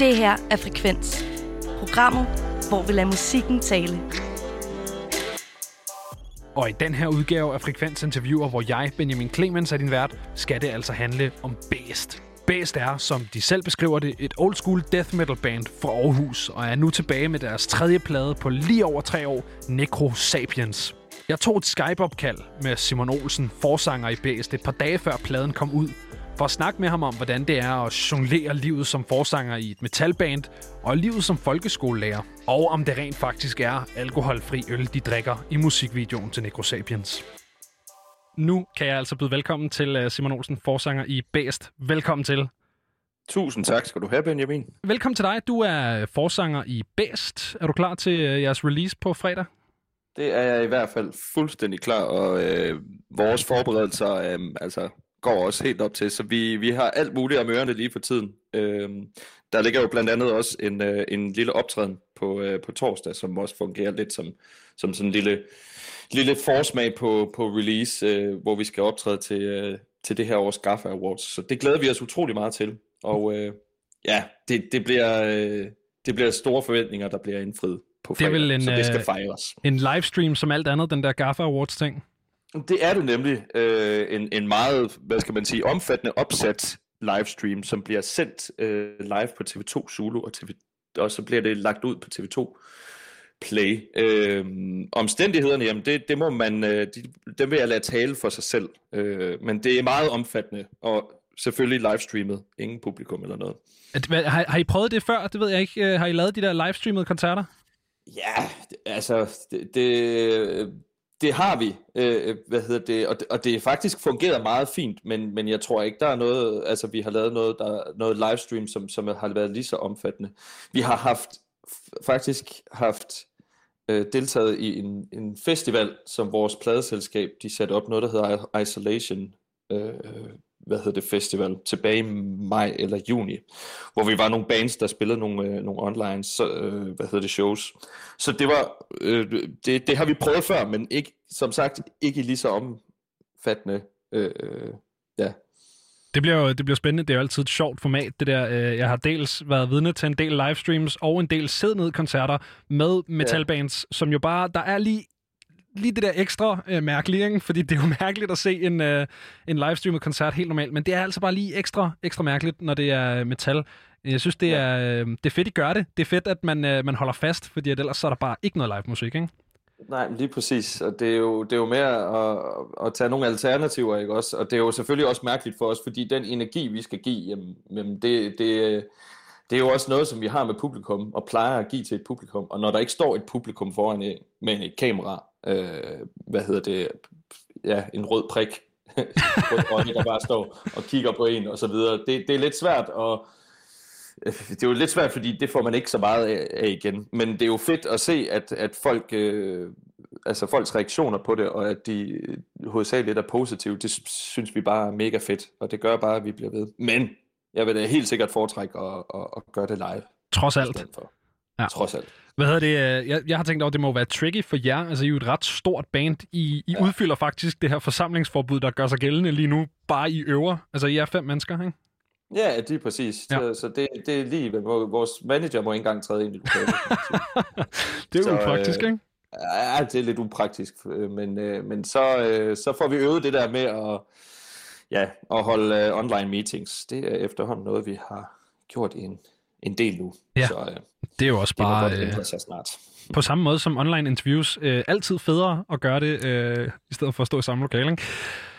Det her er Frekvens. Programmet, hvor vi lader musikken tale. Og i den her udgave af Frekvens Interviewer, hvor jeg, Benjamin Clemens, er din vært, skal det altså handle om Bæst. Bæst er, som de selv beskriver det, et old school death metal band fra Aarhus, og er nu tilbage med deres tredje plade på lige over tre år, Necro Sapiens. Jeg tog et Skype-opkald med Simon Olsen, forsanger i Bæst, et par dage før pladen kom ud, for at snakke med ham om, hvordan det er at jonglere livet som forsanger i et metalband, og livet som folkeskolelærer, og om det rent faktisk er alkoholfri øl, de drikker i musikvideoen til Necrosapiens. Nu kan jeg altså byde velkommen til øh, Simon Olsen, forsanger i Bæst. Velkommen til. Tusind tak skal du have, Benjamin. Velkommen til dig. Du er forsanger i Bæst. Er du klar til øh, jeres release på fredag? Det er jeg i hvert fald fuldstændig klar, og øh, vores forberedelser øh, altså, går også helt op til, så vi, vi har alt muligt om ørerne lige for tiden. Øh, der ligger jo blandt andet også en, øh, en lille optræden på, øh, på torsdag, som også fungerer lidt som, som sådan en lille, lille forsmag på, på release, øh, hvor vi skal optræde til, øh, til det her års Gaffa Awards. Så det glæder vi os utrolig meget til. Og øh, ja, det, det, bliver, øh, det bliver store forventninger, der bliver indfriet på fredag, det er vel en, så det skal øh, fejres. En livestream som alt andet, den der Gaffa Awards ting? Det er det nemlig. Øh, en, en meget, hvad skal man sige, omfattende opsat livestream, som bliver sendt øh, live på TV2 Zulu, og, TV, og så bliver det lagt ud på TV2 Play. Øh, omstændighederne, jamen det, det må man, øh, de, dem vil jeg lade tale for sig selv, øh, men det er meget omfattende, og selvfølgelig livestreamet, ingen publikum eller noget. Har, har I prøvet det før? Det ved jeg ikke. Har I lavet de der livestreamede koncerter? Ja, altså, det, det, det har vi, øh, øh, hvad hedder det, og, det, og det faktisk fungerer meget fint, men, men jeg tror ikke, der er noget, altså vi har lavet noget, der, noget livestream, som, som har været lige så omfattende. Vi har haft, faktisk haft øh, deltaget i en, en festival, som vores pladeselskab, de satte op noget, der hedder Isolation øh, hvad hedder det, festival tilbage i maj eller juni, hvor vi var nogle bands, der spillede nogle, øh, nogle online så, øh, hvad hedder det, shows. Så det var, øh, det, det har vi prøvet før, men ikke, som sagt, ikke lige så omfattende. Øh, ja. Det bliver jo det bliver spændende. Det er jo altid et sjovt format, det der. Øh, jeg har dels været vidne til en del livestreams og en del ned koncerter med metalbands, ja. som jo bare, der er lige lige det der ekstra øh, mærkelige, ikke? fordi det er jo mærkeligt at se en, øh, en livestreamet koncert helt normalt, men det er altså bare lige ekstra, ekstra mærkeligt, når det er metal. Jeg synes, det er, øh, det er fedt, I gør det. Det er fedt, at man, øh, man holder fast, fordi ellers så er der bare ikke noget live musik, ikke? Nej, lige præcis. Og det er jo, det er jo mere at, at tage nogle alternativer, ikke også? Og det er jo selvfølgelig også mærkeligt for os, fordi den energi, vi skal give, jamen, jamen det, det, det er jo også noget, som vi har med publikum, og plejer at give til et publikum. Og når der ikke står et publikum foran med et kamera, øh, hvad hedder det, ja, en rød prik på et øjne, der bare står og kigger på en og så videre. Det, det er lidt svært og det er jo lidt svært, fordi det får man ikke så meget af igen. Men det er jo fedt at se, at, at folk, øh, altså folks reaktioner på det, og at de hovedsageligt er positive, det synes vi bare er mega fedt. Og det gør bare, at vi bliver ved. Men jeg vil da helt sikkert foretrække at, at, at gøre det live. Trods alt. For. Ja. Trods alt. Hvad hedder det? Jeg, jeg har tænkt over, at det må være tricky for jer. Altså, I er jo et ret stort band. I, I ja. udfylder faktisk det her forsamlingsforbud, der gør sig gældende lige nu, bare i øver. Altså, I er fem mennesker, ikke? Ja, det er præcis. Ja. Så, så det, det er lige, vores manager må ikke engang træde ind i lokalet. det er jo upraktisk, øh, ikke? Ja, det er lidt upraktisk, øh, men, øh, men så, øh, så får vi øvet det der med at, ja, at holde øh, online meetings. Det er efterhånden noget, vi har gjort en, en del nu. Ja, så, øh, det er jo også bare... Det øh, snart. På samme måde som online interviews. Øh, altid federe at gøre det, øh, i stedet for at stå i samme lokale, ikke?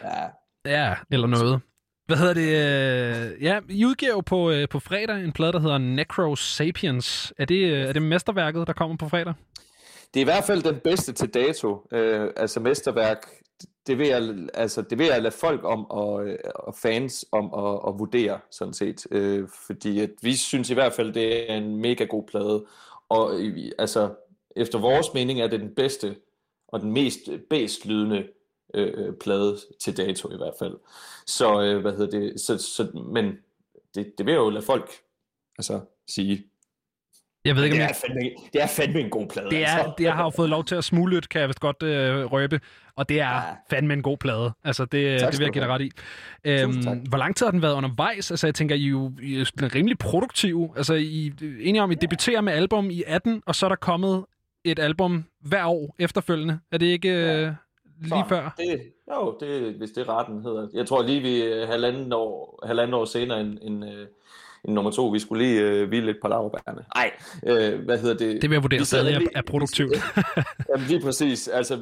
Ja. Ja, eller noget. Hvad hedder det? Øh, ja, I udgiver jo på, øh, på fredag en plade, der hedder Necro Sapiens. Er det, øh, er det mesterværket, der kommer på fredag? Det er i hvert fald den bedste til dato. Øh, altså mesterværk, det vil, jeg, altså, det vil jeg lade folk om og, øh, og fans om at, at vurdere, sådan set. Øh, fordi at vi synes i hvert fald, det er en mega god plade. Og øh, altså, efter vores mening er det den bedste og den mest øh, bedst lydende øh, plade til dato i hvert fald. Så, øh, hvad hedder det, så, så, men det, det vil jo lade folk altså, sige. Jeg ved ikke, det, om er fandme, det er fandme en god plade. Det er, altså. det, jeg har jo fået lov til at smule lidt, kan jeg vist godt øh, røbe. Og det er ja. fandme en god plade. Altså, det, Tak det vil jeg give dig ret i. Tak. Øhm, hvor lang tid har den været undervejs? Altså, jeg tænker, I er jo I er rimelig produktive. Altså, I er enige om, I debuterer med album i 18, og så er der kommet et album hver år efterfølgende. Er det ikke øh, lige Så, før? Det, jo, det, hvis det er retten hedder. Jeg tror lige, vi halvanden år, halvanden år senere end, end, øh, end nummer to, vi skulle lige øh, hvile lidt på lavbærne. Nej, øh, hvad hedder det? Det vil jeg vurdere Vi stadig er, er produktivt. Jamen lige præcis. Altså,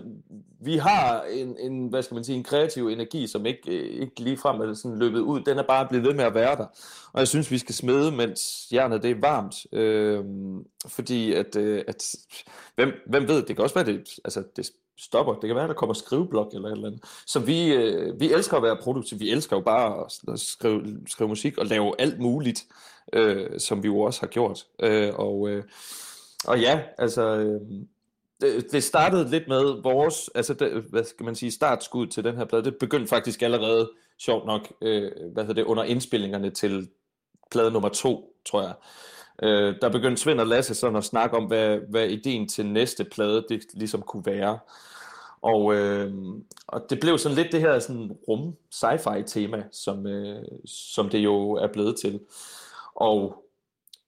vi har en, en, hvad skal man sige, en kreativ energi, som ikke, øh, ikke ligefrem er sådan løbet ud. Den er bare blevet ved med at være der. Og jeg synes, vi skal smede, mens jernet det er varmt. Øh, fordi at, øh, at hvem, hvem ved, det kan også være, det, altså, det stopper. Det kan være, der kommer skriveblok eller et eller andet. Så vi, øh, vi elsker at være produktive. Vi elsker jo bare at, skrive, skrive musik og lave alt muligt, øh, som vi jo også har gjort. Øh, og, øh, og ja, altså... Øh, det, det startede lidt med vores, altså det, hvad skal man sige, startskud til den her plade. Det begyndte faktisk allerede, sjovt nok, øh, hvad hedder det, under indspillingerne til plade nummer to, tror jeg. Øh, der begyndte Svend og Lasse sådan at snakke om, hvad, hvad ideen til næste plade, det ligesom kunne være. Og, øh, og det blev sådan lidt det her sådan rum sci-fi tema, som, øh, som det jo er blevet til. Og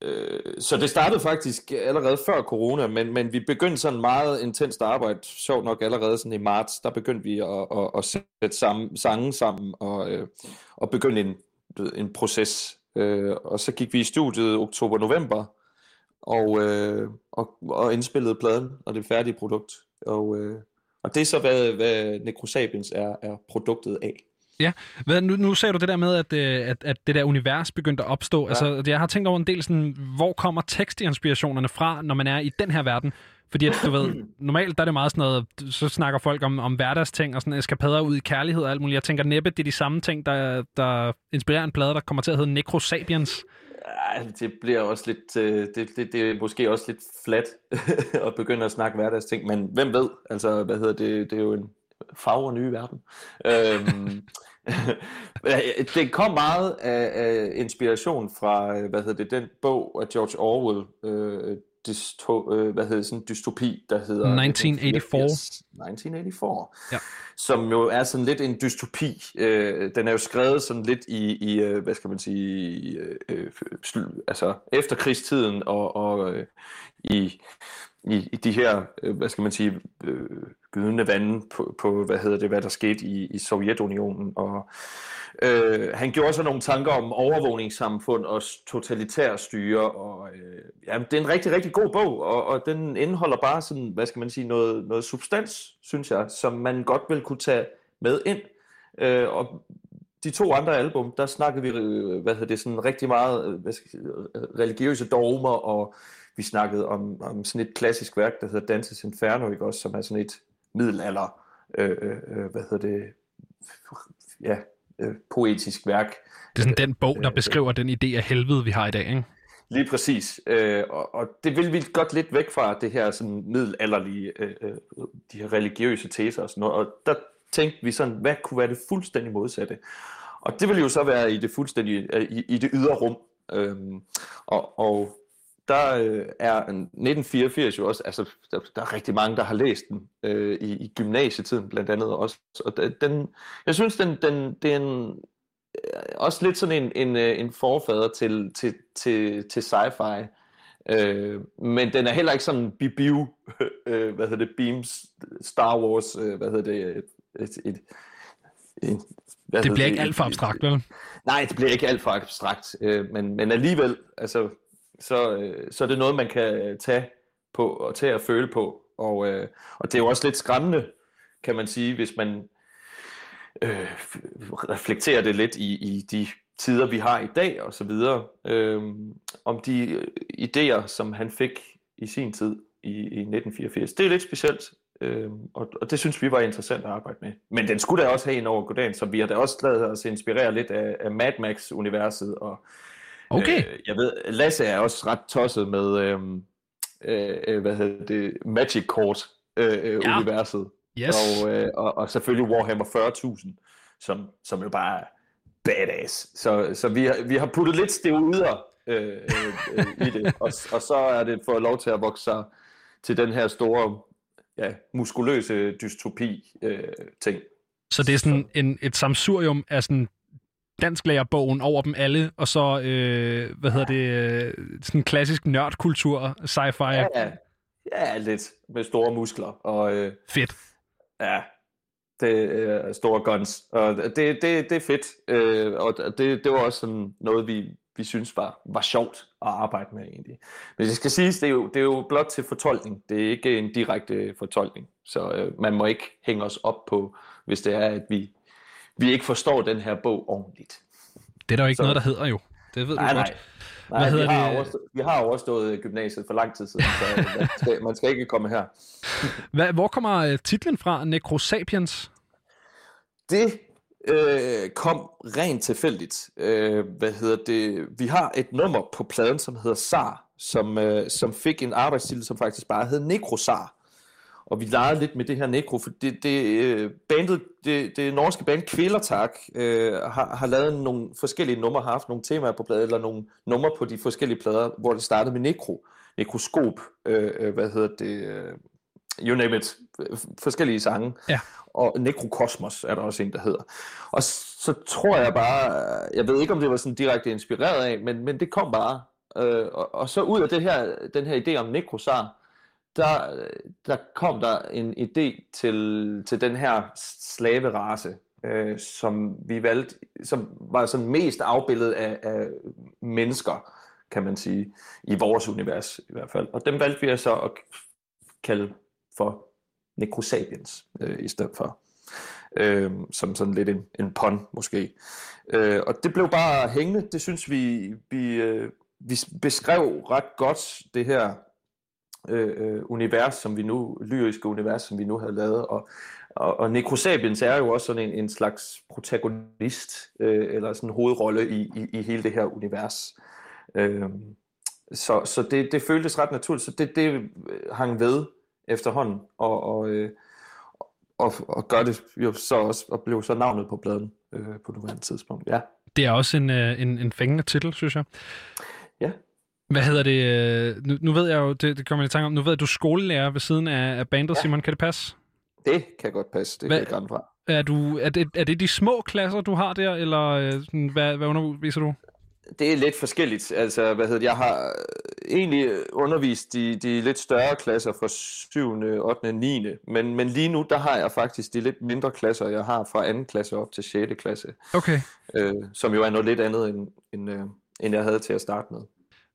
øh, så det startede faktisk allerede før corona, men, men vi begyndte sådan meget intenst arbejde, sjovt nok allerede sådan i marts, der begyndte vi at, at, at sætte sammen, sange sammen og, øh, og begynde en, en proces. Øh, og så gik vi i studiet oktober-november og, øh, og, og indspillede pladen og det færdige produkt. Og, øh, og det er så, hvad, hvad Necrosapiens er, er produktet af. Hvad, nu, nu sagde du det der med, at, øh, at, at det der univers begyndte at opstå. Ja. Altså, jeg har tænkt over en del sådan, hvor kommer tekstinspirationerne fra, når man er i den her verden? Fordi at, du ved, normalt der er det meget sådan noget, så snakker folk om, om hverdagsting og sådan eskapader ud i kærlighed og alt muligt. Jeg tænker næppe, det er de samme ting, der, der inspirerer en plade, der kommer til at hedde Necrosapiens. Det bliver også lidt, øh, det, det, det er måske også lidt flat at begynde at snakke hverdagsting, men hvem ved, altså hvad hedder det, det er jo en farver nye verden. Øhm, det kom meget af, af inspiration fra, øh, hvad hedder det, den bog af George Orwell, øh, dysto, øh, hvad hedder sådan en dystopi, der hedder 1984. 1984. Ja. Som jo er sådan lidt en dystopi. Øh, den er jo skrevet sådan lidt i, i øh, hvad skal man sige, øh, øh, altså efterkrigstiden og, og øh, i, i, i de her, øh, hvad skal man sige, øh, gydende vande på, på, hvad hedder det, hvad der skete i, i Sovjetunionen. Og øh, han gjorde sig nogle tanker om overvågningssamfund og totalitær styre. Og, øh, ja, det er en rigtig, rigtig god bog, og, og den indeholder bare sådan, hvad skal man sige, noget, noget substans, synes jeg, som man godt vil kunne tage med ind. Øh, og de to andre album, der snakkede vi, øh, hvad hedder det, sådan rigtig meget øh, hvad skal, jeg sige, øh, religiøse dogmer, og vi snakkede om, om sådan et klassisk værk, der hedder Dantes Inferno, ikke også, som er sådan et middelalder, øh, øh, hvad hedder det, ja, øh, poetisk værk. Det er sådan den bog, der beskriver den idé af helvede, vi har i dag, ikke? Lige præcis. Øh, og, og det vil vi godt lidt væk fra det her sådan middelalderlige, øh, øh, de her religiøse teser og sådan noget. Og der tænkte vi sådan, hvad kunne være det fuldstændig modsatte? Og det vil jo så være i det fuldstændig, øh, i, i det ydre rum. Øhm, og, og der øh, er 1984 jo også, altså der, der er rigtig mange, der har læst den øh, i, i gymnasietiden blandt andet også. Og den, jeg synes, den, den, det er en, øh, også lidt sådan en, en, øh, en forfader til, til, til, til sci-fi. Øh, men den er heller ikke sådan bibiu, øh, hvad hedder det, Beams, Star Wars, øh, hvad hedder det, et, et, et, et hvad Det bliver ikke alt for abstrakt, vel? Nej, det bliver ikke alt for abstrakt, øh, men, men alligevel, altså, så, øh, så er det noget, man kan øh, tage på og tage at føle på. Og, øh, og det er jo også lidt skræmmende, kan man sige, hvis man øh, reflekterer det lidt i, i de tider, vi har i dag og så videre, øh, om de øh, idéer, som han fik i sin tid i, i 1984. Det er lidt specielt, øh, og, og det synes vi var interessant at arbejde med. Men den skulle da også have en over goddagen, så vi har da også lavet os inspirere lidt af, af Mad Max-universet. Og, Okay. øh, jeg ved, Lasse er også ret tosset med, øh, øh, hvad hedder det, Magic Court øh, øh, Ja. universet. Yes. Og, øh, og, og selvfølgelig Warhammer 40.000, som, som jo bare er badass. Så, så vi, har, vi har puttet lidt steroider øh, øh, øh, i det. Og, og så er det for lov til at vokse sig til den her store, ja, muskuløse dystopi-ting. Øh, så det er sådan en, et samsurium af sådan dansklægerbogen over dem alle, og så, øh, hvad hedder det, øh, sådan klassisk nørdkultur, sci-fi. Ja, ja. ja, lidt med store muskler. Og, øh, Fedt. Ja, det er store guns. Og det, det, det er fedt. Øh, og det, det var også sådan noget, vi, vi synes var, var sjovt at arbejde med egentlig. Men det skal siges, det er, jo, det er jo blot til fortolkning. Det er ikke en direkte fortolkning. Så øh, man må ikke hænge os op på, hvis det er, at vi, vi ikke forstår den her bog ordentligt. Det er der jo ikke så, noget, der hedder jo. Det ved nej, du nej. godt. Nej, Hvad vi, har det? Overstået, vi har overstået gymnasiet for lang tid siden, så man skal, man skal ikke komme her. Hvad, hvor kommer øh, titlen fra, Necrosapiens? Det øh, kom rent tilfældigt. Øh, hvad hedder det? Vi har et nummer på pladen, som hedder SAR, som, øh, som fik en arbejdstitel, som faktisk bare hed Necrosar. Og vi legede lidt med det her Necro, for det, det, øh, bandet, det, det norske band Kvælertak øh, har, har lavet nogle forskellige numre, har haft nogle temaer på pladen, eller nogle numre på de forskellige plader, hvor det startede med Necro, Nekroskop, øh, øh hvad hedder det, øh, you name it, forskellige sange. Ja. Og Nekrokosmos er der også en, der hedder. Og så tror jeg bare, jeg ved ikke, om det var sådan direkte inspireret af, men, men det kom bare. Øh, og, og så ud af det her, den her idé om Nekrosar, der, der kom der en idé til, til den her slaverace, øh, som vi valgte, som var sådan mest afbildet af, af mennesker, kan man sige, i vores univers i hvert fald. Og dem valgte vi så at kalde for Necrosapiens øh, i stedet for. Øh, som sådan lidt en, en pun måske. Øh, og det blev bare hængende. Det synes vi, vi, øh, vi beskrev ret godt det her øh, øh, univers, som vi nu, lyriske univers, som vi nu havde lavet. Og, og, og Necrosapiens er jo også sådan en, en slags protagonist, øh, eller sådan en hovedrolle i, i, i hele det her univers. Øh, så så det, det føltes ret naturligt, så det, det hang ved efterhånden, og, og, øh, og, og gør det jo så også, og blev så navnet på bladen øh, på nuværende tidspunkt, ja. Det er også en, øh, en, en fængende titel, synes jeg. Ja. Hvad hedder det? Øh, nu, nu ved jeg jo, det, det kommer jeg i tanke om, nu ved jeg, at du er skolelærer ved siden af, af bandet, ja. Simon. Kan det passe? Det kan godt passe, det hvad, kan jeg fra. Er, du, er, det, er det de små klasser, du har der, eller øh, sådan, hvad, hvad underviser du? Det er lidt forskelligt. Altså, hvad hedder det? Jeg har egentlig undervist de, de lidt større klasser fra 7., 8., og 9. Men, men lige nu, der har jeg faktisk de lidt mindre klasser, jeg har fra 2. klasse op til 6. klasse. Okay. Øh, som jo er noget lidt andet, end, end, øh, end jeg havde til at starte med.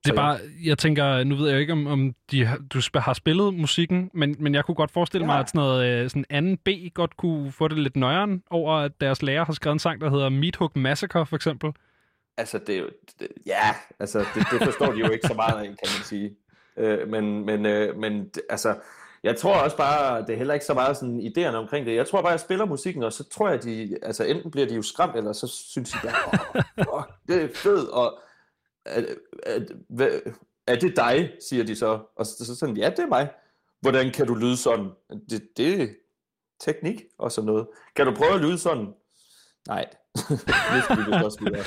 Det er bare, jeg tænker, nu ved jeg ikke, om, om de, du har spillet musikken, men, men jeg kunne godt forestille ja. mig, at sådan noget øh, sådan anden B godt kunne få det lidt nøjeren over, at deres lærer har skrevet en sang, der hedder Meathook Massacre, for eksempel. Altså, det er det, ja, altså, det, det forstår de jo ikke så meget af, kan man sige. Øh, men, men, øh, men altså, jeg tror også bare, det er heller ikke så meget sådan idéerne omkring det. Jeg tror bare, jeg spiller musikken, og så tror jeg, de, altså enten bliver de jo skræmt, eller så synes de bare, oh, oh, det er fedt, og er, er, er, er det dig, siger de så. Og så, så sådan, ja, det er mig. Hvordan kan du lyde sådan? Det, det er teknik og sådan noget. Kan du prøve at lyde sådan? Nej, det skal vi også videre.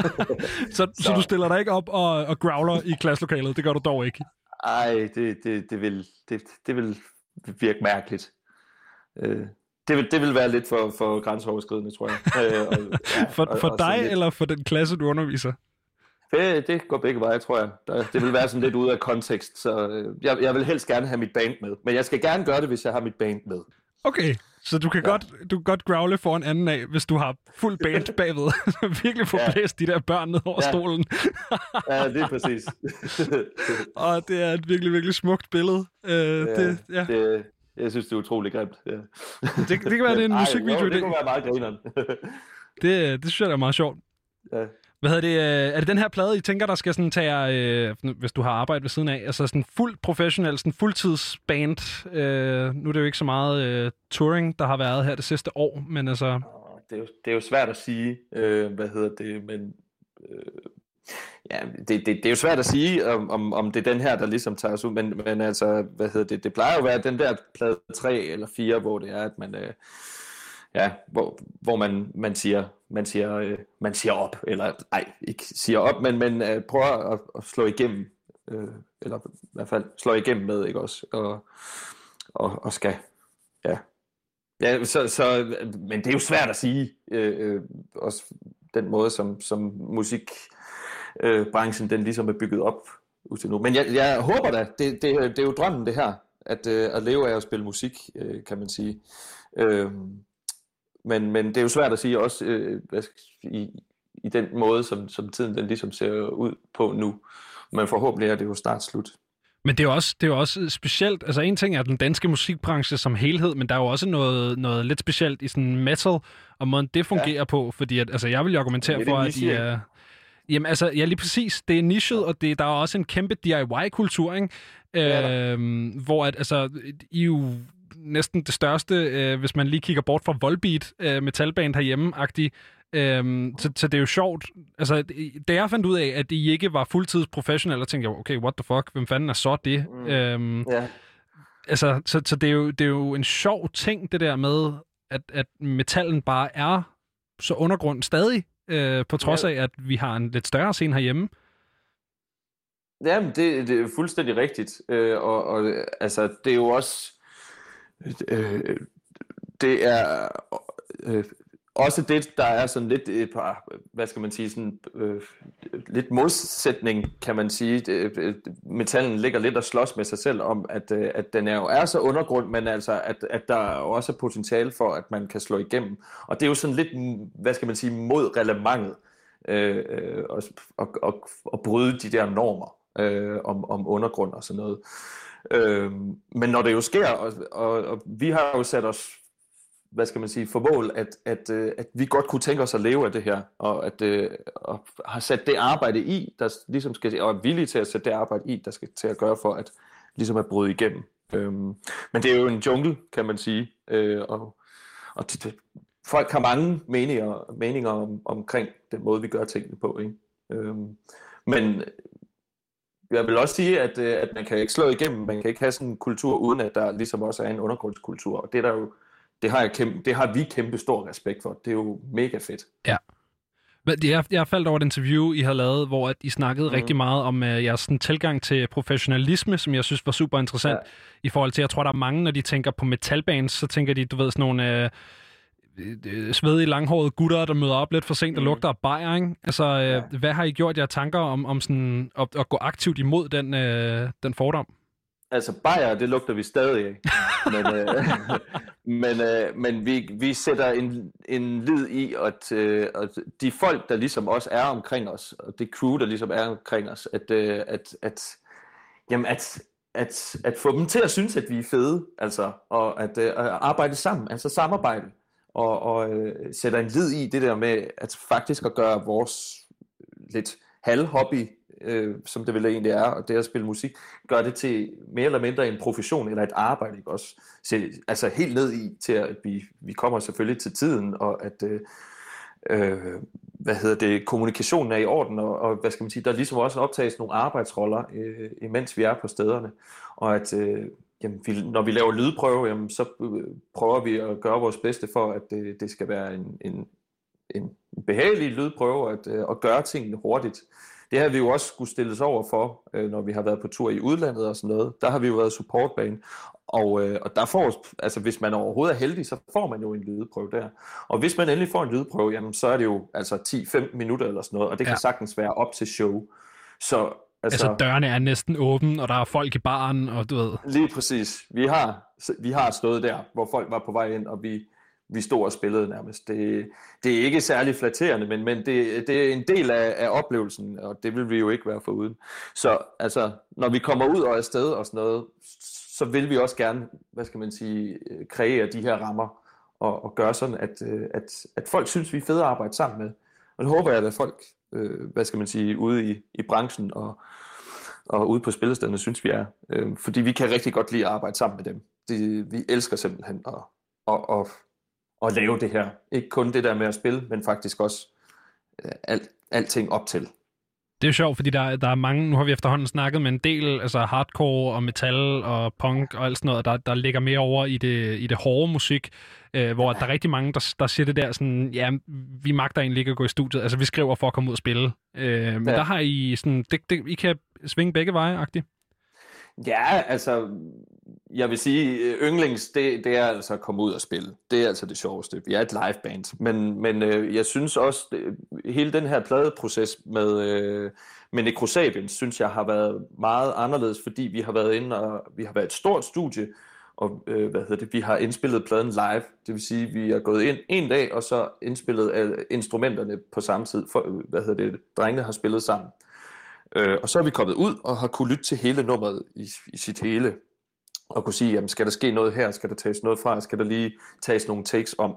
så, så. så du stiller dig ikke op og, og growler i klasselokalet? Det gør du dog ikke? Ej, det, det, det, vil, det, det vil virke mærkeligt. Øh, det vil, det vil være lidt for, for grænseoverskridende, tror jeg. Øh, og, ja, for for og, dig, lidt... eller for den klasse, du underviser? Det, det går begge veje, tror jeg. Det vil være sådan lidt ude af kontekst, så øh, jeg, jeg vil helst gerne have mit band med. Men jeg skal gerne gøre det, hvis jeg har mit band med. Okay, så du kan, ja. godt, du kan godt growle for en anden af, hvis du har fuld band bagved. Virkelig få ja. blæst de der børn ned over ja. stolen. ja, det er præcis. og det er et virkelig, virkelig smukt billede. Uh, ja, det, ja. Det, jeg synes, det er utrolig grimt. Ja. det, det kan være, det er en musikvideo. Ej, jo, det, det kunne være meget grineren. det, det synes jeg er meget sjovt. Ja. Hvad hedder det? Øh, er det den her plade, I tænker, der skal sådan tage, øh, hvis du har arbejdet ved siden af, altså sådan fuldt professionel, sådan fuldtidsband? Øh, nu er det jo ikke så meget øh, touring, der har været her det sidste år, men altså... Det er jo, det er jo svært at sige, øh, hvad hedder det, men... Øh, ja, det, det, det er jo svært at sige, om, om, om det er den her, der ligesom tager os ud, men, men altså, hvad hedder det, det plejer jo at være den der plade 3 eller 4, hvor det er, at man... Øh, ja, hvor, hvor man, man siger, man siger, øh, man siger op, eller nej, ikke siger op, men, men øh, prøver at, at slå igennem, øh, eller i hvert fald slå igennem med, ikke også, og, og, og skal, ja. Ja, så, så, men det er jo svært at sige, øh, øh, også den måde, som, som musikbranchen, øh, den ligesom er bygget op til nu. Men jeg, jeg håber da, det, det, det er jo drømmen det her, at, øh, at leve af at spille musik, øh, kan man sige. Øh, men, men det er jo svært at sige også øh, hvad skal, i, i den måde, som, som tiden den ligesom ser ud på nu. Men forhåbentlig er det jo snart slut. Men det er jo også, det er jo også specielt, altså en ting er den danske musikbranche som helhed, men der er jo også noget, noget lidt specielt i sådan metal, og måden det fungerer ja. på, fordi at, altså jeg vil jo argumentere for, at I er... Jamen altså, ja lige præcis, det er nichet, og det, der er også en kæmpe DIY-kultur, ikke? Ja, øhm, hvor at, altså, I jo næsten det største, øh, hvis man lige kigger bort fra Volbeat øh, metalband herhjemme-agtig. Øhm, så, så det er jo sjovt. Altså, da jeg fandt ud af, at I ikke var fuldtids professionelle, tænkte jeg, okay, what the fuck, hvem fanden er så det? Mm. Øhm, yeah. Altså, så, så det, er jo, det er jo en sjov ting, det der med, at, at metallen bare er så undergrund stadig, øh, på trods yeah. af, at vi har en lidt større scene herhjemme. Jamen, det, det er fuldstændig rigtigt. Øh, og, og altså, det er jo også øh, det er øh, også det, der er sådan lidt øh, et par, hvad skal man sige, sådan, øh, lidt modsætning, kan man sige. Øh, metallen ligger lidt og slås med sig selv om, at, øh, at den er jo er så undergrund, men altså, at, at der er også potentiale for, at man kan slå igennem. Og det er jo sådan lidt, hvad skal man sige, mod relevantet øh, øh og, og, og, og bryde de der normer øh, om, om undergrund og sådan noget. Øh, men når det jo sker, og, og, og vi har jo sat os, hvad skal man sige, for mål, at, at, øh, at vi godt kunne tænke os at leve af det her, og at øh, og har sat det arbejde i, der ligesom skal, og er villige til at sætte det arbejde i, der skal til at gøre for at ligesom at bryde igennem. Øhm, men det er jo en jungle, kan man sige, øh, og, og det, det, folk har mange meninger, meninger om, omkring den måde, vi gør tingene på. Ikke? Øhm, men jeg vil også sige, at, øh, at man kan ikke slå igennem, man kan ikke have sådan en kultur, uden at der ligesom også er en undergrundskultur, og det er der jo, det har, jeg kæmpe, det har vi kæmpe stor respekt for. Det er jo mega fedt. Ja. Jeg, jeg faldt over et interview, I har lavet, hvor at I snakkede mm. rigtig meget om uh, jeres sådan, tilgang til professionalisme, som jeg synes var super interessant. Ja. I forhold til, jeg tror, der er mange, når de tænker på metalbands, så tænker de, du ved, sådan nogle... Øh, svedige, langhårede gutter, der møder op lidt for sent og mm. lugter af bajer, ikke? Altså, øh, ja. hvad har I gjort jer tanker om, om sådan, at, at gå aktivt imod den, øh, den fordom? Altså, bajer, det lugter vi stadig af. men øh, men, øh, men vi, vi sætter en, en lid i, at, øh, at de folk, der ligesom også er omkring os, og det crew, der ligesom er omkring os, at, øh, at, at, jamen at, at, at få dem til at synes, at vi er fede, altså, og at, øh, at arbejde sammen, altså samarbejde og, og øh, sætter en lid i det der med at faktisk at gøre vores øh, lidt halvhobby, øh, som det vel egentlig er, og det at spille musik, gør det til mere eller mindre en profession eller et arbejde, ikke også? Så, altså helt ned i til at vi, vi kommer selvfølgelig til tiden, og at øh, øh, hvad hedder det, kommunikationen er i orden, og, og hvad skal man sige, der ligesom også optages nogle arbejdsroller, øh, imens vi er på stederne, og at øh, jamen, vi, når vi laver lydprøve, jamen, så øh, prøver vi at gøre vores bedste for, at det, det skal være en, en, en behagelig lydprøve, at, øh, at gøre tingene hurtigt. Det har vi jo også skulle stilles over for, øh, når vi har været på tur i udlandet og sådan noget. Der har vi jo været supportbane, og, og der får, altså hvis man overhovedet er heldig, så får man jo en lydprøve der. Og hvis man endelig får en lydprøve, jamen, så er det jo altså 10-15 minutter eller sådan noget, og det kan ja. sagtens være op til show. Så Altså, altså dørene er næsten åbne, og der er folk i baren, og du ved... Lige præcis. Vi har, vi har stået der, hvor folk var på vej ind, og vi, vi stod og spillede nærmest. Det, det er ikke særlig flatterende, men, men det, det er en del af, af oplevelsen, og det vil vi jo ikke være for uden. Så altså, når vi kommer ud og er sted og sådan noget, så vil vi også gerne, hvad skal man sige, kreere de her rammer, og, og gøre sådan, at, at, at folk synes, vi er fede at arbejde sammen med. Og det håber jeg, at folk øh, hvad skal man sige, ude i, i branchen og, og ude på spillestederne, synes vi er. Øh, fordi vi kan rigtig godt lide at arbejde sammen med dem. De, vi elsker simpelthen at, at, at, at lave det her. Ikke kun det der med at spille, men faktisk også øh, alt, alting op til. Det er jo sjovt, fordi der, der er mange, nu har vi efterhånden snakket med en del, altså hardcore og metal og punk og alt sådan noget, der, der ligger mere over i det, i det hårde musik, øh, hvor der er rigtig mange, der, der siger det der sådan, ja, vi magter egentlig ikke at gå i studiet, altså vi skriver for at komme ud og spille. Øh, men ja. der har I sådan, det, det, I kan svinge begge veje, agtigt. Ja, altså, jeg vil sige, øh, yndlings, det, det er altså at komme ud og spille. Det er altså det sjoveste. Vi er et live band. Men, men øh, jeg synes også, det, hele den her pladeproces med, øh, med Necrosapiens, synes jeg har været meget anderledes, fordi vi har været inde og vi har været et stort studie, og øh, hvad hedder det, vi har indspillet pladen live. Det vil sige, vi er gået ind en dag, og så indspillet alle instrumenterne på samme tid. For, øh, hvad hedder det, drengene har spillet sammen. Øh, og så er vi kommet ud og har kunne lytte til hele nummeret i, i sit hele. Og kunne sige, jamen, skal der ske noget her? Skal der tages noget fra? Skal der lige tages nogle takes om?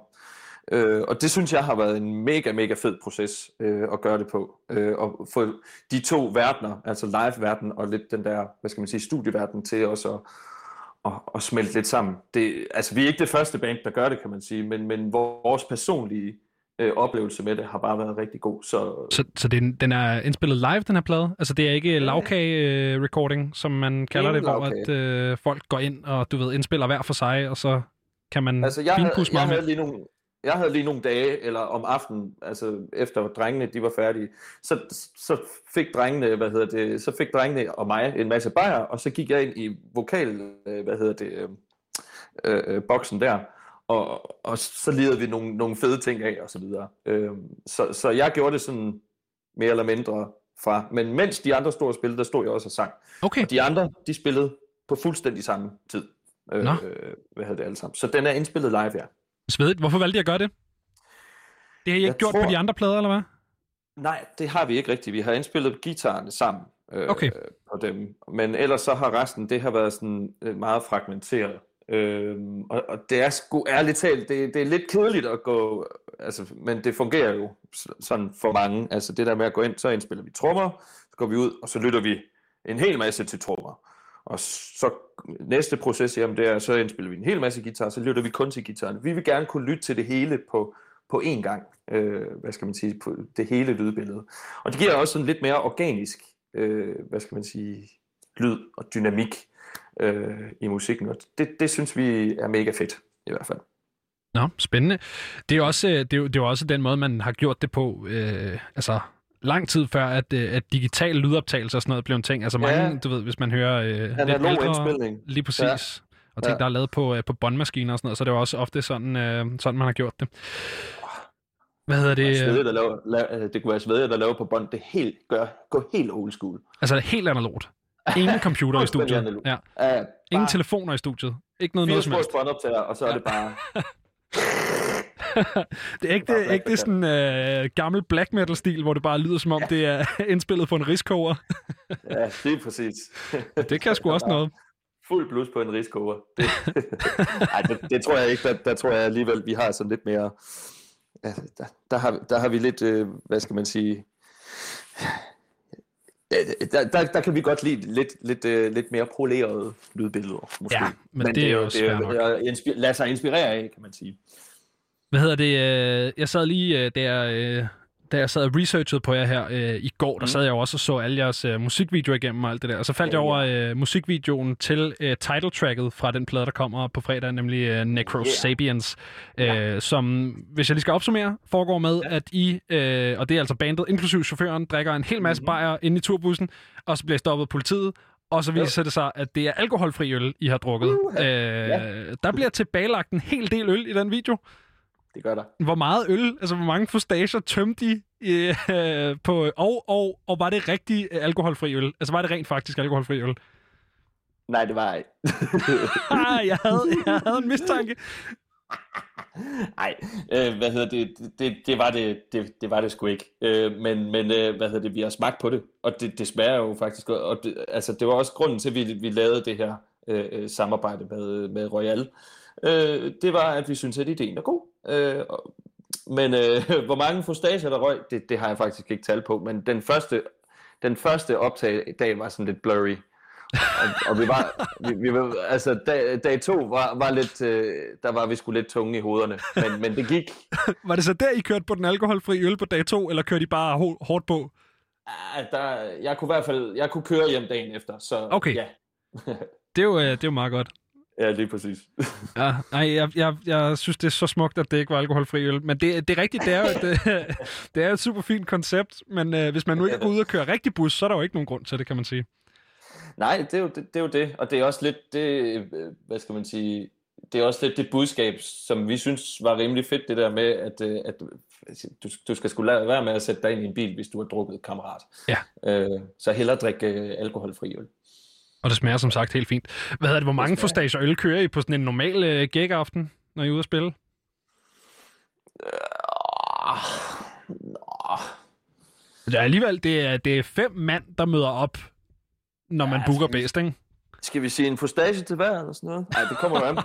Øh, og det synes jeg har været en mega, mega fed proces øh, at gøre det på. Øh, og få de to verdener, altså live-verden og lidt den der, hvad skal man sige, studieverden til også at, at, at smelte lidt sammen. Det, altså vi er ikke det første band, der gør det, kan man sige, men, men vores personlige øh, oplevelse med det har bare været rigtig god. Så, så, så den, den er indspillet live, den her plade? Altså det er ikke lavkage-recording, som man kalder det, hvor at, øh, folk går ind og du ved, indspiller hver for sig, og så kan man altså, jeg havde, jeg havde lige nogle, jeg havde lige nogle dage, eller om aftenen, altså efter drengene de var færdige, så, så fik drengene, hvad hedder det, så fik drengene og mig en masse bajer, og så gik jeg ind i vokal, øh, hvad hedder det, øh, øh, boksen der, og, og så lirede vi nogle, nogle fede ting af, og så videre. Øh, så, så jeg gjorde det sådan mere eller mindre fra, men mens de andre stod og spillede, der stod jeg også og sang. Okay. Og de andre, de spillede på fuldstændig samme tid. Øh, øh, hvad havde det alle sammen. Så den er indspillet live, ja. Svedigt. Hvorfor valgte jeg at gøre det? Det har I ikke jeg gjort tror... på de andre plader, eller hvad? Nej, det har vi ikke rigtigt. Vi har indspillet guitarerne sammen øh, okay. på dem. Men ellers så har resten, det har været sådan øh, meget fragmenteret. Øhm, og, og det er sgu ærligt talt, det, det er lidt kedeligt at gå, altså, men det fungerer jo sådan for mange. Altså det der med at gå ind, så indspiller vi trommer, så går vi ud, og så lytter vi en hel masse til trommer. Og så næste proces, jamen det er, så indspiller vi en hel masse guitar, så lytter vi kun til gitaren. Vi vil gerne kunne lytte til det hele på, på én gang, øh, hvad skal man sige, på det hele lydbillede. Og det giver også sådan lidt mere organisk, øh, hvad skal man sige, lyd og dynamik øh, i musikken. Og det, det synes vi er mega fedt, i hvert fald. Nå, spændende. Det er jo også, det er, det er også den måde, man har gjort det på, øh, altså lang tid før, at, øh, at digital lydoptagelse og sådan noget blev en ting. Altså mange, ja. du ved, hvis man hører øh, lidt ældre, lige præcis, ja. og ting, ja. der er lavet på, øh, på båndmaskiner og sådan noget, så det er jo også ofte sådan, øh, sådan man har gjort det. Hvad hedder det? Svedigt, der laver, la, det kunne være svedigt, der laver på bånd. Det helt, gør, gå helt old school. Altså helt analogt. Ingen computer i studiet. Ja. Ja, Ingen telefoner i studiet. Ikke noget, noget som helst. båndoptager, og så er det bare... det er ikke det, ikke det sådan uh, gammel black metal stil, hvor det bare lyder som om, ja. det er indspillet på en riskover. ja, er præcis. det kan sgu også noget. Fuld blus på en riskover. Det, Ej, det, det, tror jeg ikke. Der, der tror jeg alligevel, vi har sådan lidt mere... Ja, der, der, har, der har vi lidt, øh, hvad skal man sige der, der, der kan vi godt lide lidt, lidt, uh, lidt mere polerede lydbilleder, måske. Ja, men, men det, det er jo svært nok. Lad sig inspirere af, kan man sige. Hvad hedder det? Øh, jeg sad lige der da jeg sad og researchede på jer her øh, i går, der mm. sad jeg også og så alle jeres øh, musikvideoer igennem og alt det der. Og så faldt ja, jeg over øh, musikvideoen til øh, title-tracket fra den plade, der kommer på fredag, nemlig øh, Necro yeah. Sapiens, øh, ja. som, hvis jeg lige skal opsummere, foregår med, ja. at I, øh, og det er altså bandet, inklusiv chaufføren, drikker en hel masse mm-hmm. bajer inde i turbussen, og så bliver stoppet politiet, og så viser det sig, at det er alkoholfri øl, I har drukket. Uh, øh, ja. Der bliver tilbagelagt en hel del øl i den video det gør der. Hvor meget øl, altså hvor mange fustager tømte de øh, på, og, og, og var det rigtig alkoholfri øl? Altså var det rent faktisk alkoholfri øl? Nej, det var ikke. ah, jeg, havde, jeg havde en mistanke. Nej, øh, hvad hedder det, det, det, var det, det, det var det sgu ikke. Øh, men men øh, hvad hedder det, vi har smagt på det, og det, det smager jo faktisk godt. Og det, altså, det var også grunden til, at vi, vi lavede det her øh, øh samarbejde med, med Royal. Øh, det var, at vi synes at ideen er god. Øh, men øh, hvor mange fustager der røg, det, det har jeg faktisk ikke talt på, men den første, den første optag dag var sådan lidt blurry. og, og vi var, vi, vi altså dag, dag to var, var lidt, øh, der var vi sgu lidt tunge i hovederne, men, men det gik. var det så der, I kørte på den alkoholfri øl på dag to, eller kørte I bare hårdt på? Ah, der, jeg kunne i hvert fald jeg kunne køre hjem dagen efter, så Okay. ja. Det er jo, øh, det er jo meget godt. Ja, lige præcis. Ja, nej, jeg, jeg, jeg synes, det er så smukt, at det ikke var alkoholfri øl. Men det, det er rigtigt, det er jo et, øh, det er et super fint koncept, men øh, hvis man nu ikke går ud og kører rigtig bus, så er der jo ikke nogen grund til det, kan man sige. Nej, det er, jo, det, det er jo det, og det er også lidt det, øh, hvad skal man sige, det er også lidt det budskab, som vi synes var rimelig fedt, det der med, at, øh, at du, du skal skulle lade være med at sætte dig ind i en bil, hvis du har drukket kammerat. Ja. Øh, så hellere drikke øh, alkoholfri øl. Og det smager som sagt helt fint. Hvad hedder det, hvor mange forstager øl kører I på sådan en normal øh, gækaften, når I er ude at spille? Nå. Det er alligevel, det er, det er fem mand, der møder op, når man Ja, booker skal vi- bedst, ikke? Skal vi sige en postage til hver eller sådan noget? Nej, det kommer jo an.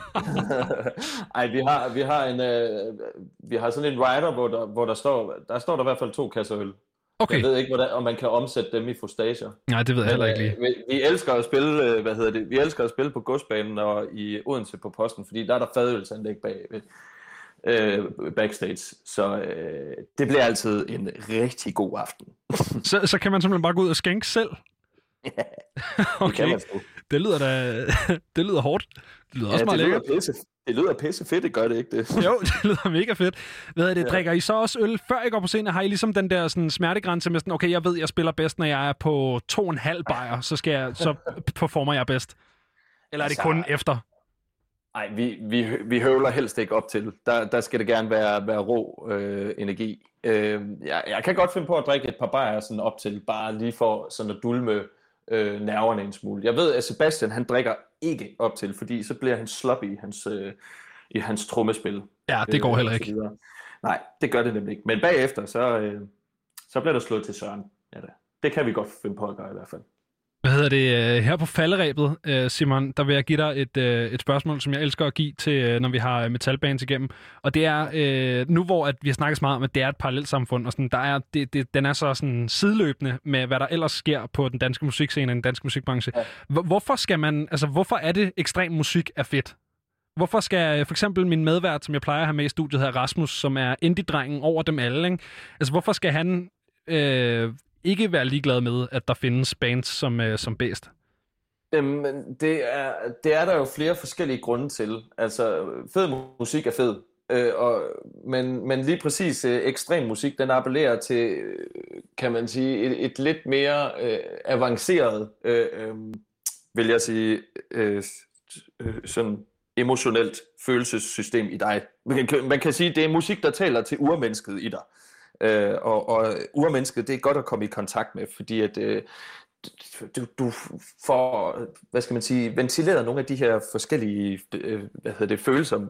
Ej, vi har, vi har en, øh, vi har sådan en rider, hvor der, hvor der står, der står der i hvert fald to kasser øl. Okay, Jeg ved ikke, hvordan, om man kan omsætte dem i fostager. nej, det ved jeg heller ikke lige. Øh, Vi, vi elsker at spille, øh, hvad hedder det, vi elsker at spille på godsbanen og i Odense på posten, fordi der er der fadølsanlæg bag øh, backstage. Så øh, det bliver altid en rigtig god aften. Så, så kan man simpelthen bare gå ud og skænke selv? Det kan okay, man sgu. det lyder da det lyder hårdt. Det lyder også ja, meget det, lækkert. lyder pisse, det lyder pisse fedt, det gør det ikke det? Jo, det lyder mega fedt. Hvad er det, Ja. drikker I så også øl, før I går på scenen? Har I ligesom den der sådan, smertegrænse med sådan, okay, jeg ved, jeg spiller bedst, når jeg er på to og en halv bajer, så, skal jeg, så performer jeg bedst? Eller er det Altså- kun efter? Nej, vi, vi, vi høvler helst ikke op til. Der, der skal det gerne være, være rå øh, energi. Øh, jeg, jeg kan godt finde på at drikke et par bajer sådan op til, bare lige for sådan at dulme øh, nerverne en smule. Jeg ved, at Sebastian han drikker ikke op til, fordi så bliver han sloppy i hans, øh, i hans trommespil. Ja, det går Øh, heller ikke. Nej, det gør det nemlig ikke. Men bagefter, så, øh, så bliver der slået til søren. Ja, da. Det kan vi godt finde på at gøre i hvert fald. Hvad hedder det? øh, Her på falderæbet, øh, Simon, der vil jeg give dig et, øh, et spørgsmål, som jeg elsker at give til, når vi har metalbands igennem. Og det er, nu hvor at vi har snakket så meget om, at det er et parallelt samfund, og sådan, der er, det, det, den er så sådan sideløbende med, hvad der ellers sker på den danske musikscene, den danske musikbranche. Hvorfor skal man, altså hvorfor er det ekstrem musik er fedt? Hvorfor skal for eksempel min medvært, som jeg plejer at have med i studiet her, Rasmus, som er indie-drengen over dem alle, ikke? altså hvorfor skal han øh, ikke være ligeglad med, at der findes bands som, øh, som bedst? Jamen, det er, det er der jo flere forskellige grunde til. Altså, fed musik er fed, øh, og, men, men lige præcis øh, ekstrem musik, den appellerer til, øh, kan man sige, et, et lidt mere øh, avanceret, øh, øh, vil jeg sige, øh, øh, sådan emotionelt følelsessystem i dig. Man kan, man kan sige, det er musik, der taler til urmennesket i dig. Øh, og, og urmennesket, det er godt at komme i kontakt med, fordi at øh, du, du får, hvad skal man sige, ventileret nogle af de her forskellige øh, hvad hedder det, følelser,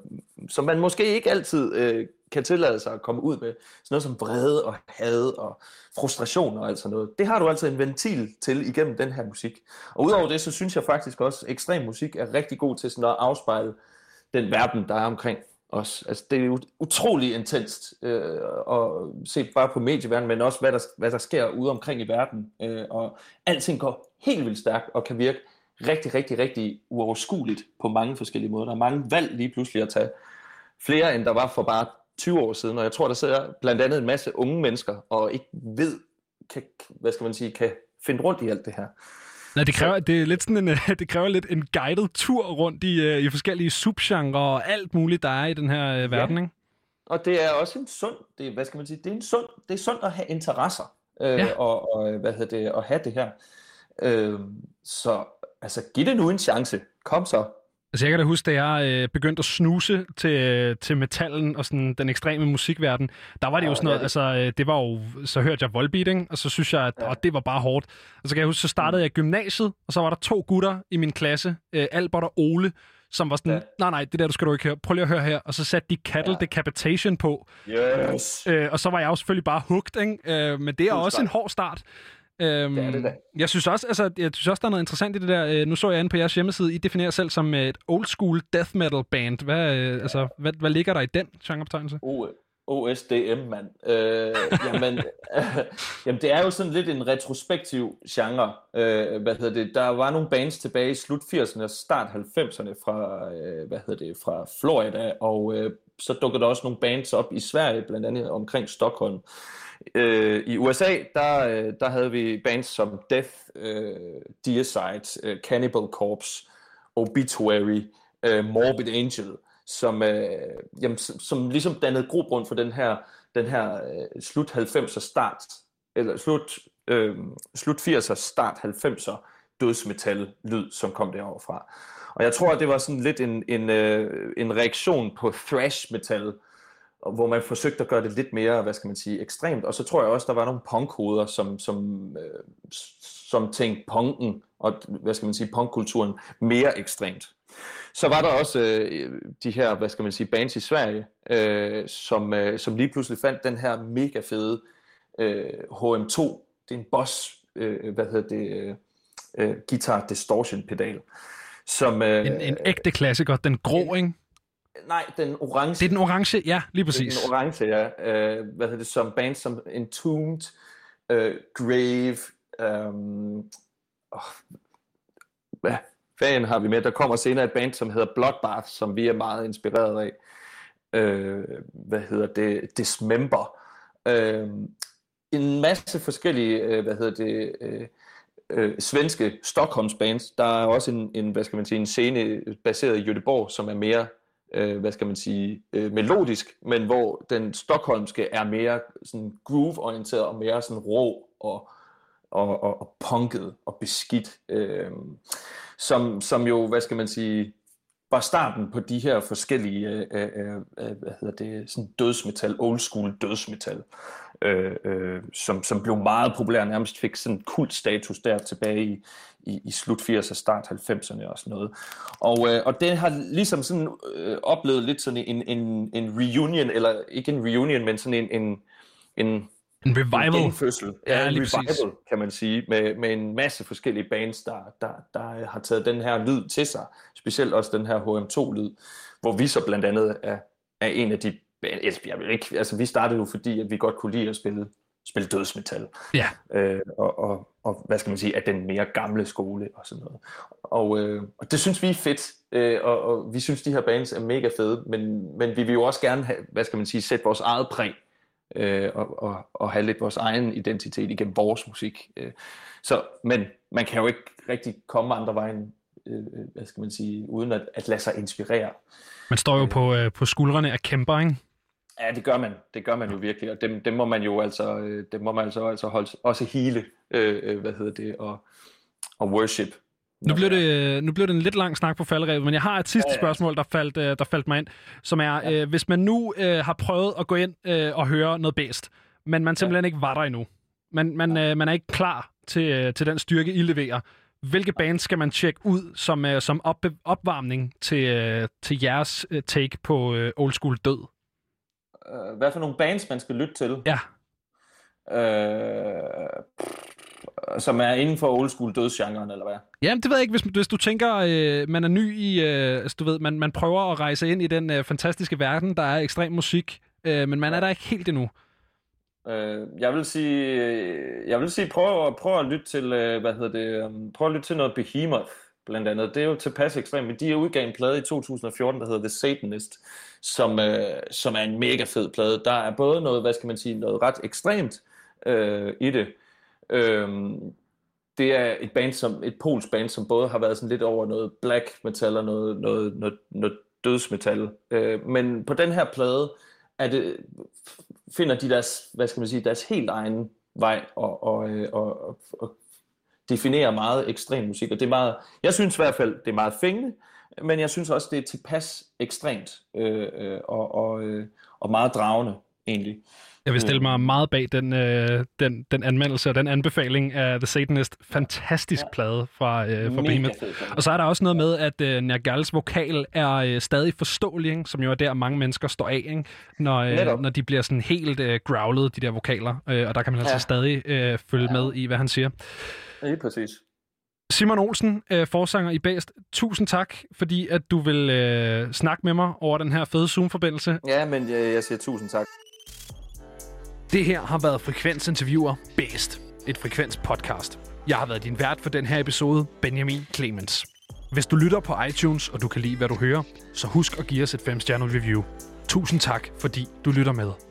som man måske ikke altid øh, kan tillade sig at komme ud med. Sådan noget som vrede og had og frustration og alt sådan noget. Det har du altså en ventil til igennem den her musik. Og udover det, så synes jeg faktisk også, at ekstrem musik er rigtig god til sådan at afspejle den verden, der er omkring også. Altså, det er utrolig intenst øh, at se bare på medieverdenen, men også hvad der, hvad der sker ude omkring i verden. Øh, og alting går helt vildt stærkt og kan virke rigtig, rigtig, rigtig uoverskueligt på mange forskellige måder. Der er mange valg lige pludselig at tage. Flere end der var for bare 20 år siden, og jeg tror, der sidder blandt andet en masse unge mennesker, og ikke ved, kan, hvad skal man sige, kan finde rundt i alt det her. Nej, det kræver, det er lidt sådan en, øh, det kræver lidt en guided tur rundt i, øh, i forskellige subgenre og alt muligt, der er i den her øh, verden, ikke? Og det er også en sund, det, hvad skal man sige, det er en sund, det er sundt at have interesser, øh, Ja. ja. og, og, hvad hedder det, at have det her. Øh, så altså, giv det nu en chance. Kom så. Altså, jeg kan da huske, da jeg øh, begyndte at snuse til, til metallen og sådan den ekstreme musikverden, der var det jo Ja, sådan noget, ja, altså, øh, det var jo, så hørte jeg Volbeat, ikke? og så synes jeg, at Ja. åh, det var bare hårdt. Og så kan jeg huske, så startede jeg i gymnasiet, og så var der to gutter i min klasse, øh, Albert og Ole, som var sådan, Ja. nej, nej, det der, du skal du ikke høre. Prøv lige at høre her. Og så satte de Cattle Ja. Decapitation på, Yes. Øh, og så var jeg jo selvfølgelig bare hugt, ikke? Øh, men det er Fuld også en hård start. Øhm, Det er det da. Jeg synes også, altså, jeg synes også, der er noget interessant i det der. Øh, nu så jeg inde på jeres hjemmeside, I definerer selv som øh, et old school death metal band. Hvad, øh, altså, hvad, hvad ligger der i den genrebetegnelse? O- OSDM, mand. Øh, jamen, øh, jamen, det er jo sådan lidt en retrospektiv genre. Øh, hvad hedder det? Der var nogle bands tilbage i slut 80'erne og start 90'erne fra, øh, hvad hedder det, fra Florida, og øh, så dukkede der også nogle bands op i Sverige, blandt andet omkring Stockholm. Øh, I USA, der, øh, der havde vi bands som Death, øh, Deicide, øh, Cannibal Corpse, Obituary, øh, Morbid Angel, som, øh, jamen, som, som ligesom dannede grobund for den her, den her øh, slut 90'er start, eller slut, øh, slut 80'er start 90'er dødsmetal lyd, som kom derovre fra. Og jeg tror, at det var sådan lidt en, en, øh, en reaktion på thrash metal, hvor man forsøgte at gøre det lidt mere, hvad skal man sige, ekstremt. Og så tror jeg også, der var nogle punkhoveder, som, som, øh, som tænkte punken og, hvad skal man sige, punkkulturen mere ekstremt. Så var der også øh, de her, hvad skal man sige, bands i Sverige, øh, som, øh, som lige pludselig fandt den her mega fede øh, HM2. Det er en Boss, øh, hvad hedder det, øh, øh, guitar distortion pedal. Som, øh, en, en ægte klassiker, den grå, ikke? Nej, den orange. Det er den orange, ja, lige præcis. Den orange, ja. Øh, hvad hedder det, som band som Entombed, øh, Grave, øh, oh, hvad fanden har vi med? Der kommer senere et band, som hedder Bloodbath, som vi er meget inspireret af. Øh, hvad hedder det? Dismember. Øh, en masse forskellige, øh, hvad hedder det, øh, øh, svenske Stockholms bands. Der er også en, en, hvad skal man sige, en scene baseret i Göteborg, som er mere, øh, hvad skal man sige, øh, melodisk, men hvor den stockholmske er mere sådan groove-orienteret og mere sådan rå og, og, og, og punket og beskidt. Øh, som, som jo, hvad skal man sige, var starten på de her forskellige øh, øh, øh, øh hvad hedder det, sådan dødsmetal, old school dødsmetal, øh, øh, som, som blev meget populær, nærmest fik sådan kult status der tilbage i, i, i slut 80'erne, start 90'erne og sådan noget. Og, øh, og det har ligesom sådan øh, oplevet lidt sådan en, en, en reunion, eller ikke en reunion, men sådan en, en, en en revival. En genfødsel. Ja, en revival, præcis. kan man sige, med, med en masse forskellige bands, der, der, der har taget den her lyd til sig. Specielt også den her HM2-lyd, hvor vi så blandt andet er, er en af de... Jeg vil ikke, altså, vi startede jo fordi, at vi godt kunne lide at spille, spille dødsmetal. Ja. Øh, og, og, og, hvad skal man sige, af den mere gamle skole og sådan noget. Og, øh, og det synes vi er fedt, øh, og, og vi synes, de her bands er mega fede, men, men vi vil jo også gerne have, hvad skal man sige, sætte vores eget præg øh, og, og, og have lidt vores egen identitet igennem vores musik. Øh. Så, men man kan jo ikke rigtig komme andre vejen, øh, øh, hvad skal man sige, uden at, at lade sig inspirere. Man står jo på, øh, på skuldrene af kæmper, ikke? Ja, det gør man. Det gør man jo virkelig, og dem, dem må man jo altså, øh, dem må man altså, altså holde, også hele, øh, øh, hvad hedder det, og, og worship nu blev, det, nu blev det en lidt lang snak på falderevet, men jeg har et sidste spørgsmål, der faldt, øh, der faldt mig ind, som er, ja. øh, hvis man nu øh, har prøvet at gå ind øh, og høre noget bedst, men man simpelthen ja. ikke var der endnu, man, man, øh, man er ikke klar til, øh, til den styrke, I leverer, hvilke bands skal man tjekke ud som, øh, som op, opvarmning til, øh, til jeres øh, take på øh, old school død? Uh, hvad for nogle bands, man skal lytte til? Ja. Uh, som er inden for old school dødsgenren, eller hvad? Jamen, det ved jeg ikke. Hvis, hvis du tænker, øh, man er ny i, øh, altså, du ved, man, man prøver at rejse ind i den øh, fantastiske verden, der er ekstrem musik, øh, men man er der ikke helt endnu. Øh, jeg vil sige, jeg vil sige, prøv, prøv at lytte til, øh, hvad hedder det, um, prøv at lytte til noget Behemoth, blandt andet. Det er jo tilpas ekstremt, men de udgav en plade i 2014, der hedder The Satanist, som, øh, som er en mega fed plade. Der er både noget, hvad skal man sige, noget ret ekstremt øh, i det, Øhm, det er et band som et polsk band, som både har været sådan lidt over noget black metal og noget, noget, noget, noget dødsmetal. Øh, men på den her plade er det, finder de deres, hvad skal man sige, deres helt egen vej og, og, øh, og, og, og definerer meget ekstrem musik. Og det er meget, jeg synes i hvert fald, det er meget fængende, men jeg synes også, det er tilpas ekstremt øh, øh, og, og, øh, og meget dragende egentlig. Jeg vil stille mig meget bag den, øh, den, den anmeldelse og den anbefaling af The Satanist. Fantastisk ja. plade fra, øh, fra Behemoth. Og så er der også noget med, at øh, Nergals vokal er øh, stadig forståelig, ikke? som jo er der, mange mennesker står af, ikke? Når, øh, når de bliver sådan helt øh, growlet, de der vokaler. Øh, og der kan man altså ja. stadig øh, følge ja. med i, hvad han siger. Ja, præcis. Simon Olsen, øh, forsanger i Bæst, tusind tak, fordi at du vil øh, snakke med mig over den her fede Zoom-forbindelse. Ja, men jeg, jeg siger tusind tak. Det her har været Frekvens Interviewer Bedst, et Frekvens podcast. Jeg har været din vært for den her episode, Benjamin Clemens. Hvis du lytter på iTunes, og du kan lide, hvad du hører, så husk at give os et 5-stjernet review. Tusind tak, fordi du lytter med.